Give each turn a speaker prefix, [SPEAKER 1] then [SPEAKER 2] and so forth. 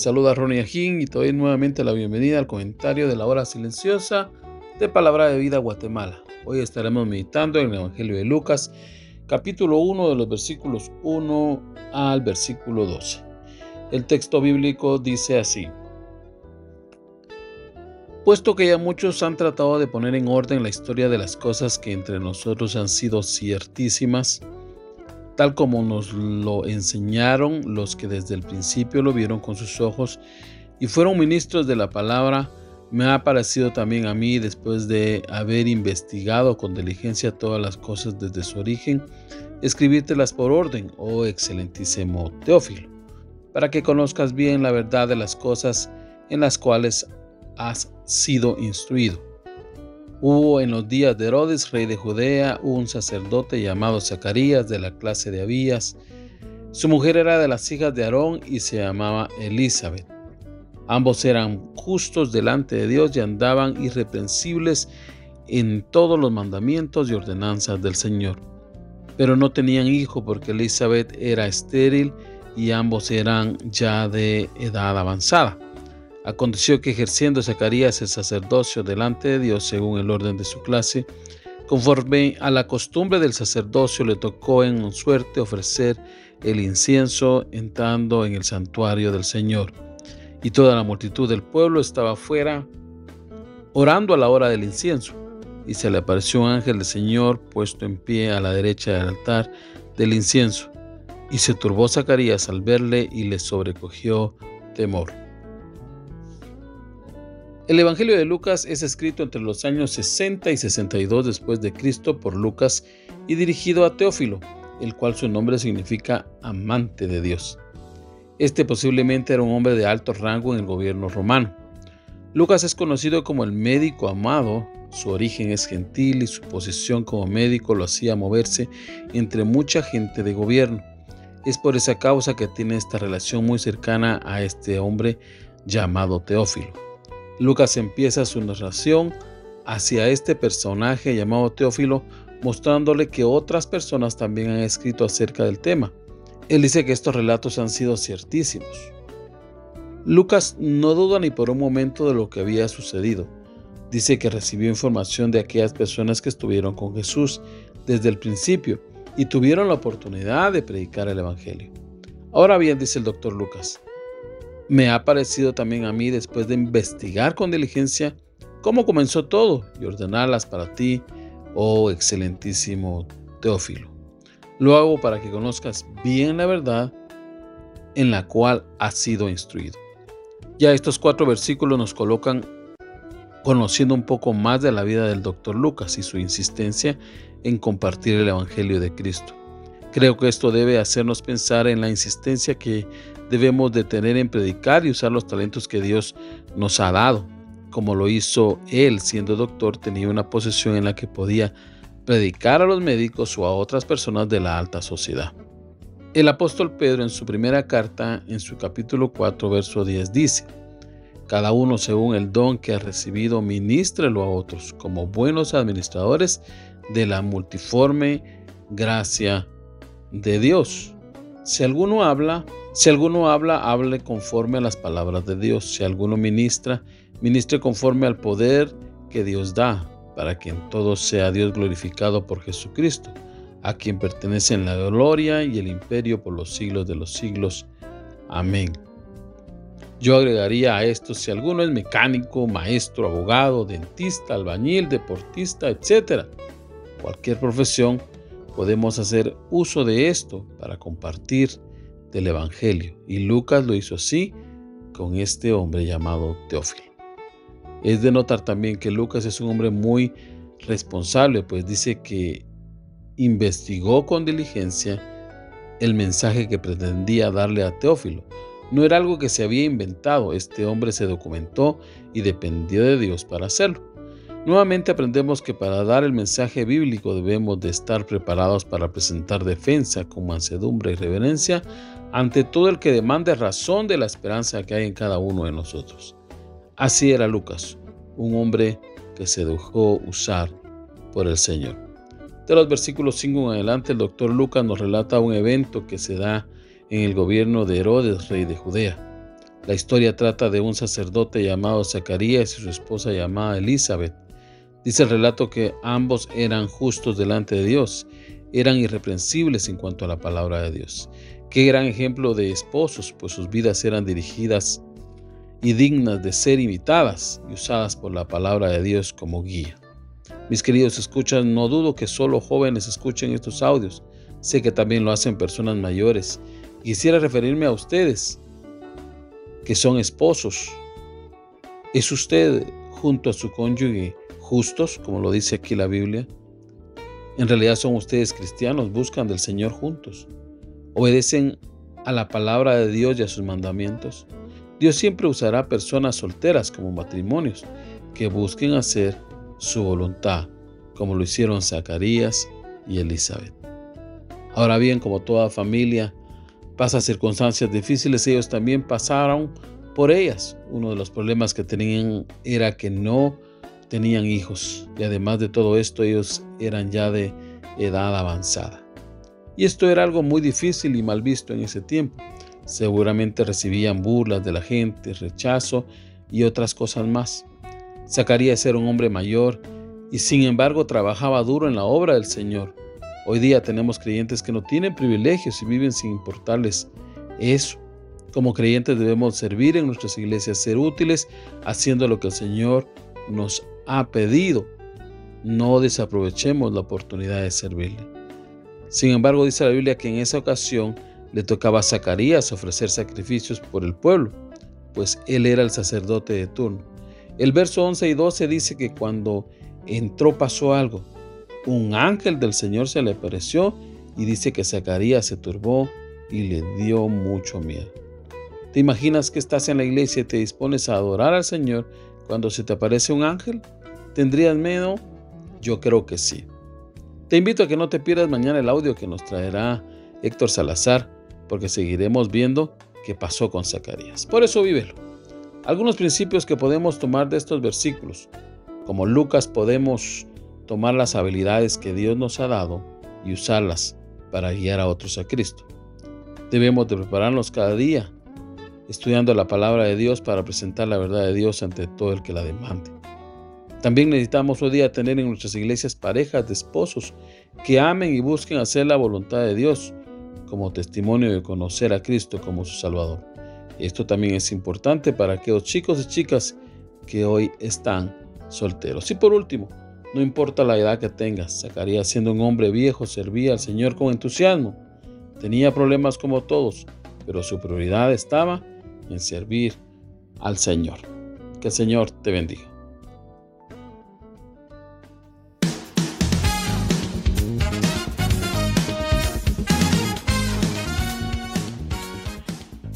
[SPEAKER 1] Saluda Ronnie Ajín y te nuevamente la bienvenida al comentario de la hora silenciosa de Palabra de Vida Guatemala. Hoy estaremos meditando en el Evangelio de Lucas, capítulo 1 de los versículos 1 al versículo 12. El texto bíblico dice así. Puesto que ya muchos han tratado de poner en orden la historia de las cosas que entre nosotros han sido ciertísimas, tal como nos lo enseñaron los que desde el principio lo vieron con sus ojos y fueron ministros de la palabra, me ha parecido también a mí, después de haber investigado con diligencia todas las cosas desde su origen, escribírtelas por orden, oh excelentísimo Teófilo, para que conozcas bien la verdad de las cosas en las cuales has sido instruido Hubo en los días de Herodes, rey de Judea, un sacerdote llamado Zacarías de la clase de Abías. Su mujer era de las hijas de Aarón y se llamaba Elizabeth. Ambos eran justos delante de Dios y andaban irreprensibles en todos los mandamientos y ordenanzas del Señor. Pero no tenían hijo porque Elizabeth era estéril y ambos eran ya de edad avanzada. Aconteció que ejerciendo Zacarías el sacerdocio delante de Dios según el orden de su clase, conforme a la costumbre del sacerdocio le tocó en suerte ofrecer el incienso entrando en el santuario del Señor. Y toda la multitud del pueblo estaba fuera orando a la hora del incienso. Y se le apareció un ángel del Señor puesto en pie a la derecha del altar del incienso. Y se turbó Zacarías al verle y le sobrecogió temor. El Evangelio de Lucas es escrito entre los años 60 y 62 después de Cristo por Lucas y dirigido a Teófilo, el cual su nombre significa amante de Dios. Este posiblemente era un hombre de alto rango en el gobierno romano. Lucas es conocido como el médico amado, su origen es gentil y su posición como médico lo hacía moverse entre mucha gente de gobierno. Es por esa causa que tiene esta relación muy cercana a este hombre llamado Teófilo. Lucas empieza su narración hacia este personaje llamado Teófilo, mostrándole que otras personas también han escrito acerca del tema. Él dice que estos relatos han sido ciertísimos. Lucas no duda ni por un momento de lo que había sucedido. Dice que recibió información de aquellas personas que estuvieron con Jesús desde el principio y tuvieron la oportunidad de predicar el Evangelio. Ahora bien, dice el doctor Lucas, me ha parecido también a mí, después de investigar con diligencia cómo comenzó todo y ordenarlas para ti, oh excelentísimo Teófilo. Lo hago para que conozcas bien la verdad en la cual has sido instruido. Ya estos cuatro versículos nos colocan conociendo un poco más de la vida del doctor Lucas y su insistencia en compartir el Evangelio de Cristo. Creo que esto debe hacernos pensar en la insistencia que debemos de tener en predicar y usar los talentos que Dios nos ha dado. Como lo hizo él siendo doctor, tenía una posición en la que podía predicar a los médicos o a otras personas de la alta sociedad. El apóstol Pedro en su primera carta, en su capítulo 4, verso 10, dice, Cada uno según el don que ha recibido, ministrelo a otros como buenos administradores de la multiforme gracia de Dios. Si alguno habla, si alguno habla, hable conforme a las palabras de Dios. Si alguno ministra, ministre conforme al poder que Dios da, para que en todo sea Dios glorificado por Jesucristo, a quien pertenecen la gloria y el imperio por los siglos de los siglos. Amén. Yo agregaría a esto si alguno es mecánico, maestro, abogado, dentista, albañil, deportista, etc. Cualquier profesión podemos hacer uso de esto para compartir del Evangelio. Y Lucas lo hizo así con este hombre llamado Teófilo. Es de notar también que Lucas es un hombre muy responsable, pues dice que investigó con diligencia el mensaje que pretendía darle a Teófilo. No era algo que se había inventado, este hombre se documentó y dependió de Dios para hacerlo. Nuevamente aprendemos que para dar el mensaje bíblico debemos de estar preparados para presentar defensa con mansedumbre y reverencia ante todo el que demande razón de la esperanza que hay en cada uno de nosotros. Así era Lucas, un hombre que se dejó usar por el Señor. De los versículos 5 en adelante, el doctor Lucas nos relata un evento que se da en el gobierno de Herodes, rey de Judea. La historia trata de un sacerdote llamado Zacarías y su esposa llamada Elizabeth Dice el relato que ambos eran justos delante de Dios, eran irreprensibles en cuanto a la palabra de Dios. Qué gran ejemplo de esposos, pues sus vidas eran dirigidas y dignas de ser imitadas y usadas por la palabra de Dios como guía. Mis queridos escuchas, no dudo que solo jóvenes escuchen estos audios. Sé que también lo hacen personas mayores. Quisiera referirme a ustedes, que son esposos. ¿Es usted junto a su cónyuge justos, como lo dice aquí la Biblia? En realidad son ustedes cristianos, buscan del Señor juntos, obedecen a la palabra de Dios y a sus mandamientos. Dios siempre usará personas solteras como matrimonios que busquen hacer su voluntad, como lo hicieron Zacarías y Elizabeth. Ahora bien, como toda familia pasa circunstancias difíciles, ellos también pasaron por ellas. Uno de los problemas que tenían era que no tenían hijos y además de todo esto ellos eran ya de edad avanzada. Y esto era algo muy difícil y mal visto en ese tiempo. Seguramente recibían burlas de la gente, rechazo y otras cosas más. Zacarías era un hombre mayor y sin embargo trabajaba duro en la obra del Señor. Hoy día tenemos creyentes que no tienen privilegios y viven sin importarles eso. Como creyentes debemos servir en nuestras iglesias, ser útiles, haciendo lo que el Señor nos ha pedido. No desaprovechemos la oportunidad de servirle. Sin embargo, dice la Biblia que en esa ocasión le tocaba a Zacarías ofrecer sacrificios por el pueblo, pues él era el sacerdote de turno. El verso 11 y 12 dice que cuando entró pasó algo. Un ángel del Señor se le apareció y dice que Zacarías se turbó y le dio mucho miedo. ¿Te imaginas que estás en la iglesia y te dispones a adorar al Señor cuando se te aparece un ángel? ¿Tendrías miedo? Yo creo que sí. Te invito a que no te pierdas mañana el audio que nos traerá Héctor Salazar, porque seguiremos viendo qué pasó con Zacarías. Por eso vívelo. Algunos principios que podemos tomar de estos versículos. Como Lucas podemos tomar las habilidades que Dios nos ha dado y usarlas para guiar a otros a Cristo. Debemos de prepararnos cada día estudiando la palabra de Dios para presentar la verdad de Dios ante todo el que la demande. También necesitamos hoy día tener en nuestras iglesias parejas de esposos que amen y busquen hacer la voluntad de Dios como testimonio de conocer a Cristo como su Salvador. Esto también es importante para aquellos chicos y chicas que hoy están solteros. Y por último, no importa la edad que tengas, Zacarías siendo un hombre viejo servía al Señor con entusiasmo. Tenía problemas como todos, pero su prioridad estaba en servir al Señor. Que el Señor te bendiga.